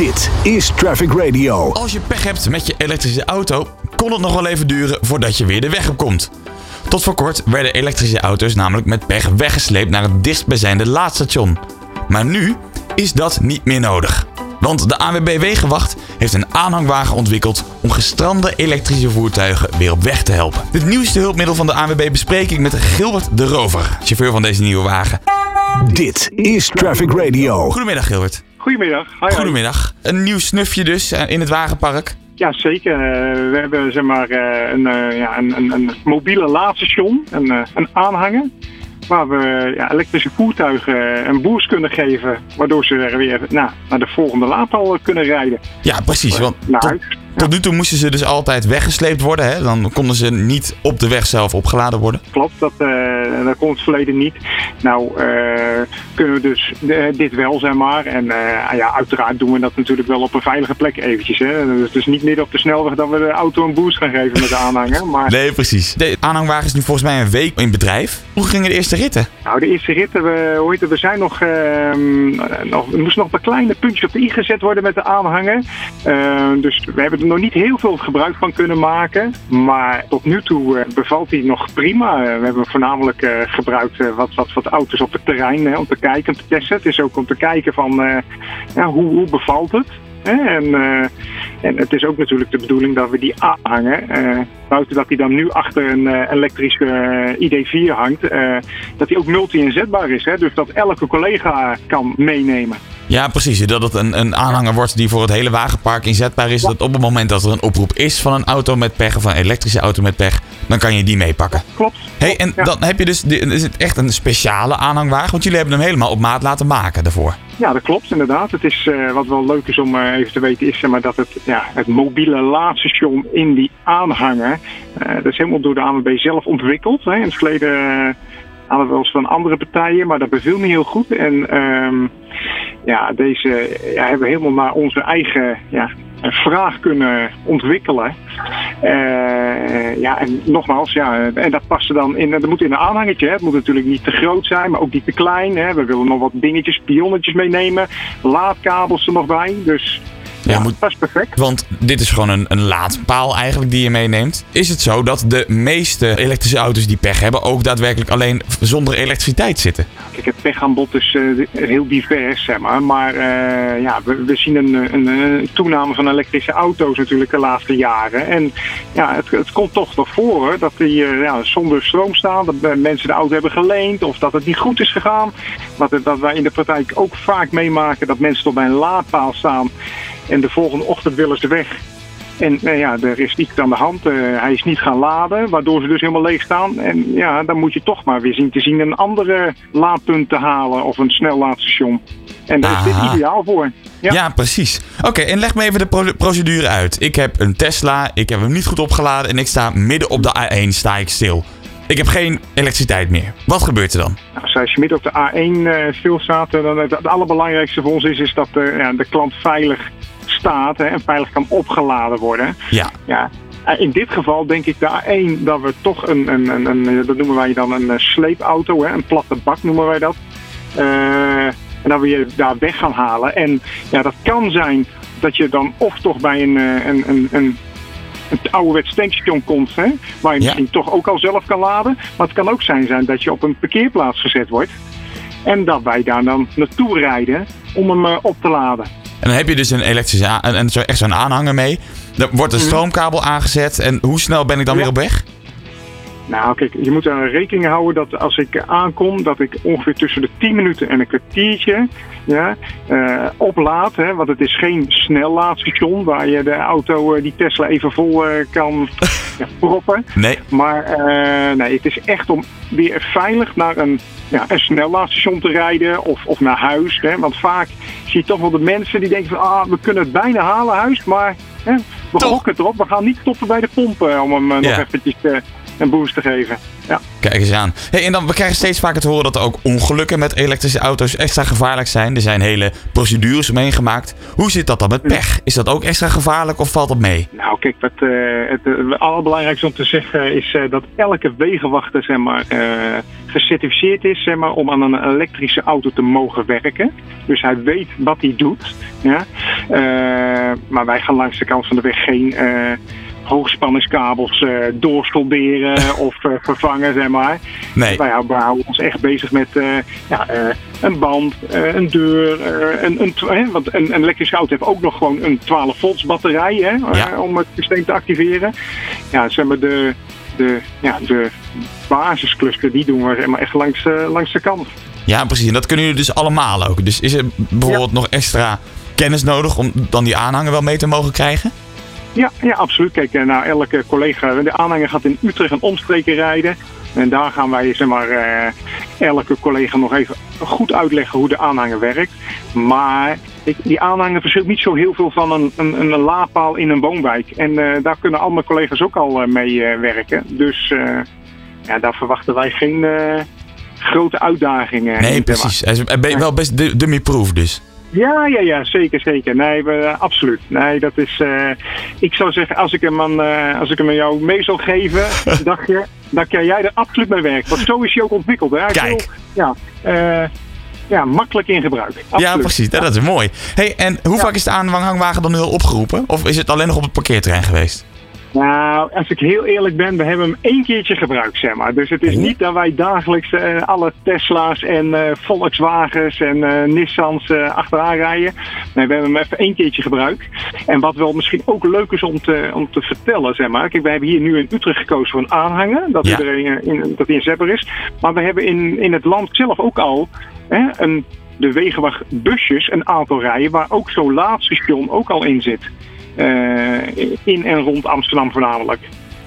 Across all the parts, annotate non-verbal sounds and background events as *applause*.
Dit is Traffic Radio. Als je pech hebt met je elektrische auto, kon het nog wel even duren voordat je weer de weg op komt. Tot voor kort werden elektrische auto's namelijk met pech weggesleept naar het dichtstbijzijnde laadstation. Maar nu is dat niet meer nodig. Want de ANWB Wegenwacht heeft een aanhangwagen ontwikkeld om gestrande elektrische voertuigen weer op weg te helpen. Dit nieuwste hulpmiddel van de ANWB bespreek ik met Gilbert de Rover, chauffeur van deze nieuwe wagen. Dit is Traffic Radio. Goedemiddag Gilbert. Goedemiddag. Hi, hi. Goedemiddag. Een nieuw snufje dus eh, in het wagenpark. Ja, zeker. Eh, we hebben zeg maar, eh, een, ja, een, een, een mobiele laadstation, een, een aanhanger, waar we ja, elektrische voertuigen een boost kunnen geven, waardoor ze er weer nou, naar de volgende laadpaal kunnen rijden. Ja, precies. Want Naar tot, huis. Tot nu toe moesten ze dus altijd weggesleept worden. Hè? Dan konden ze niet op de weg zelf opgeladen worden. Klopt, dat, dat kon het verleden niet. Nou, eh, kunnen we dus eh, dit wel, zeg maar. En ja, uiteraard doen we dat natuurlijk wel op een veilige plek eventjes. Hè. Dus het is niet midden op de snelweg dat we de auto een boost gaan geven met de aanhanger. Maar *laughs* Nee, precies. De aanhangwagen is nu volgens mij een week in bedrijf. Hoe gingen de eerste ritten? Nou, de eerste ritten, we, hoe heet het, we zijn nog, ehm, nog, er moest nog een kleine puntje op de i gezet worden met de aanhanger. Ehm, dus we hebben er nog niet heel veel gebruik van kunnen maken. Maar tot nu toe eh, bevalt hij nog prima. Eh, we hebben voornamelijk eh, gebruikt wat, wat, wat auto's op het terrein hè, om te kijken en te testen. Het is ook om te kijken van ja, hoe, hoe bevalt het. En, en het is ook natuurlijk de bedoeling dat we die aanhanger, eh, buiten dat hij dan nu achter een eh, elektrische eh, ID4 hangt, dat hij ook multi-inzetbaar is. Hè? Dus dat elke collega kan meenemen. Ja, precies. Dat het een, een aanhanger wordt die voor het hele wagenpark inzetbaar is. Dat op het moment dat er een oproep is van een auto met pech of een elektrische auto met pech, dan kan je die meepakken. Klopt. Hey, en Ja. dan heb je dus, is het echt een speciale aanhangwagen? Want jullie hebben hem helemaal op maat laten maken daarvoor. Ja, dat klopt inderdaad. Het is, wat wel leuk is om even te weten, is maar, dat het, ja, het mobiele laadstation in die aanhanger, eh, dat is helemaal door de ANWB zelf ontwikkeld. Hè. In het verleden eh, hadden we wel eens van andere partijen, maar dat beviel niet heel goed. En ehm, ja, deze ja, hebben we helemaal naar onze eigen ja, vraag kunnen ontwikkelen. Eh, ja, en nogmaals, ja, en dat past dan in. Dat moet in een aanhangertje. Hè. Het moet natuurlijk niet te groot zijn, maar ook niet te klein. Hè. We willen nog wat dingetjes, pionnetjes meenemen. Laadkabels er nog bij. Dus Ja, ja, moet- dat is perfect. Want dit is gewoon een, een laadpaal eigenlijk die je meeneemt. Is het zo dat de meeste elektrische auto's die pech hebben ook daadwerkelijk alleen zonder elektriciteit zitten? Kijk, het pechaanbod is eh, heel divers, zeg maar. Maar eh, ja, we, zien een, een, toename van elektrische auto's natuurlijk de laatste jaren. En ja, het, het komt toch nog voor dat die ja, zonder stroom staan. Dat mensen de auto hebben geleend of dat het niet goed is gegaan. Het- dat wij in de praktijk ook vaak meemaken dat mensen tot bij een laadpaal staan. En de volgende ochtend willen ze weg. En nou ja, er is iets aan de hand. Eh, hij is niet gaan laden, waardoor ze dus helemaal leeg staan. En ja, dan moet je toch maar weer zien te zien een andere laadpunt te halen of een snellaadstation. En daar is dit Aha. ideaal voor. Ja, Ja. precies. Oké, en leg me even de pro- procedure uit. Ik heb een Tesla, ik heb hem niet goed opgeladen en ik sta midden op de A1 sta ik stil. Ik heb geen elektriciteit meer. Wat gebeurt er dan? Nou, als je midden op de A1 eh stilstaat, dan het, allerbelangrijkste voor ons is, is dat eh, ja, de klant veilig staat hè, en veilig kan opgeladen worden. Ja, Ja, eh, in dit geval denk ik de A1 dat we toch een, een, een, een dat noemen wij dan een eh, sleepauto, hè, een platte bak noemen wij dat. Eh, en dat we je daar weg gaan halen. En ja, dat kan zijn dat je dan of toch bij een, eh, een, een, een, ouderwets tankstation komt, hè, waar je Ja. misschien toch ook al zelf kan laden. Maar het kan ook zijn, zijn dat je op een parkeerplaats gezet wordt. En dat wij daar dan naartoe rijden om hem eh, op te laden. En dan heb je dus een elektrische, en, en zo, echt zo'n aanhanger mee. Er wordt een stroomkabel aangezet en hoe snel ben ik dan weer op weg? Nou, kijk, je moet er rekening houden dat als ik aankom, dat ik ongeveer tussen de 10 minuten en een kwartiertje ja, eh, oplaad. Hè, want het is geen snellaadstation waar je de auto, eh, die Tesla, even vol eh, kan *laughs* ja, proppen. Nee. Maar nee, het is echt om weer veilig naar een, ja, een snellaadstation te rijden of, of naar huis. Hè? Want vaak zie je toch wel de mensen die denken van ah, we kunnen het bijna halen huis, maar hè, we Toch. gokken erop. We gaan niet stoppen bij de pompen om hem nog eventjes eh, een boost te geven. Ja. Kijk eens aan. Hey, en dan, we krijgen steeds vaker te horen dat er ook ongelukken met elektrische auto's extra gevaarlijk zijn. Er zijn hele procedures meegemaakt. Hoe zit dat dan met pech? Is dat ook extra gevaarlijk of valt dat mee? Nou, kijk, wat, uh, het, allerbelangrijkste om te zeggen is uh, dat elke wegenwachter zeg maar, gecertificeerd is zeg maar, om aan een elektrische auto te mogen werken. Dus hij weet wat hij doet. Ja? maar wij gaan langs de kant van de weg geen hoogspanningskabels uh, doorstolderen *laughs* of uh, vervangen, zeg maar. Nee. Wij houden ons echt bezig met uh, ja, een band, een deur, een, een, want een, een elektrische auto heeft ook nog gewoon een 12 volts batterij hè, Ja. om het systeem te activeren. Ja, zeg maar de, de, ja, de basiskluster, die doen we zeg maar, echt langs, langs de kant. Ja, precies. En dat kunnen jullie dus allemaal ook. Dus is er bijvoorbeeld nog extra kennis nodig om dan die aanhanger wel mee te mogen krijgen? Ja, ja, absoluut. Kijk, nou, elke collega, de aanhanger gaat in Utrecht en omstreken rijden. En daar gaan wij zeg maar, uh, elke collega nog even goed uitleggen hoe de aanhanger werkt. Maar ik, die aanhanger verschilt niet zo heel veel van een, een, een laadpaal in een woonwijk. En uh, daar kunnen al mijn collega's ook al mee werken. Dus ja, daar verwachten wij geen grote uitdagingen. Nee, precies. Hij is wel best dummy-proof dus. Ja, ja, ja, zeker, zeker. Nee, we, absoluut. Nee, dat is. Uh, ik zou zeggen, als ik hem aan, uh, als ik hem aan jou mee zou geven, *laughs* dacht je, dan kan jij er absoluut mee werken. Want zo is hij ook ontwikkeld. Hè? Kijk. Heel, ja, uh, ja, makkelijk in gebruik. Absoluut. Ja, precies. Ja. Dat is mooi. Hey, en hoe ja. vaak is de aanhangwagen dan nu al opgeroepen? Of is het alleen nog op het parkeerterrein geweest? Nou, als ik heel eerlijk ben, we hebben hem één keertje gebruikt, zeg maar. Dus het is niet dat wij dagelijks uh, alle Tesla's en uh, Volkswagens en uh, Nissans achteraan rijden. Nee, we hebben hem even één keertje gebruikt. En wat wel misschien ook leuk is om te, om te vertellen, zeg maar. Kijk, wij hebben hier nu in Utrecht gekozen voor een aanhanger, dat Ja. hij er in, in, dat een zepper is. Maar we hebben in, in het land zelf ook al hè, een, de Wegenwacht busjes, een aantal rijen, waar ook zo'n laadstation ook al in zit. Uh, in en rond Amsterdam voornamelijk.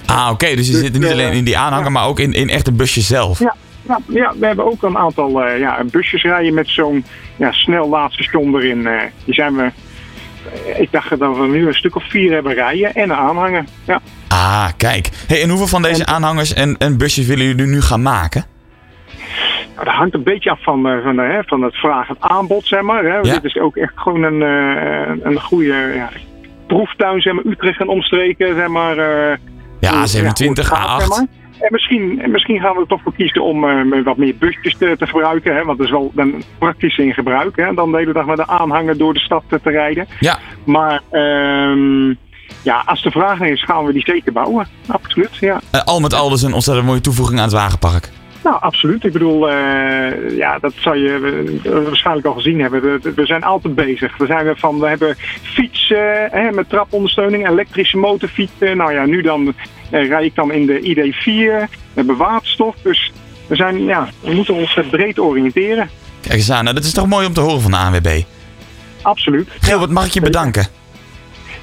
Ah, oké. Okay. Dus je Dus, zit niet eh, alleen in die aanhanger, ja. maar ook in, in echt een busje zelf. Ja, ja, ja, we hebben ook een aantal uh, ja, busjes rijden met zo'n ja, snel laadstation erin. Uh, die zijn we, ik dacht dat we nu een stuk of vier hebben rijden en een aanhanger. Ja. Ah, kijk. Hey, en hoeveel van deze En- aanhangers en, en busjes willen jullie nu gaan maken? Nou, dat hangt een beetje af van, eh, van, hè, van het vraag en aanbod, zeg maar. Hè. Ja. Dit is ook echt gewoon een, eh, een goede ja, proeftuin, zeg maar, Utrecht en omstreken, zeg maar. eh, Ja, hoe- 27, hoe het gaat, zeg A8. maar. En misschien, en misschien gaan we er toch voor kiezen om eh, wat meer busjes te, te gebruiken. Hè, want dat is wel dan praktisch in gebruik. Hè, dan de hele dag met de aanhanger door de stad te, te rijden. Ja. Maar ehm, ja, als de vraag is, gaan we die zeker bouwen. Absoluut, ja. Eh, al met al dus een ontzettend mooie toevoeging aan het wagenpark. Nou, absoluut. Ik bedoel, eh, ja, dat zou je eh, waarschijnlijk al gezien hebben. We, we zijn altijd bezig. We, zijn van, we hebben fietsen hè, met trapondersteuning, elektrische motorfietsen. Nou ja, nu dan eh, rijd ik dan in de ID4. We hebben waterstof. Dus we, zijn, ja, we moeten ons eh, breed oriënteren. Kijk eens aan. Nou, dat is toch mooi om te horen van de ANWB. Absoluut. Gilbert, mag ik je bedanken?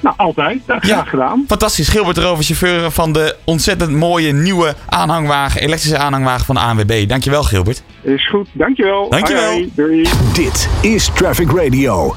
Nou, altijd. Dat graag gedaan. Fantastisch. Gilbert erover, chauffeur van de ontzettend mooie nieuwe aanhangwagen, elektrische aanhangwagen van de ANWB. Dankjewel, Gilbert. Is goed. Dankjewel. Dankjewel. Dit is Traffic Radio.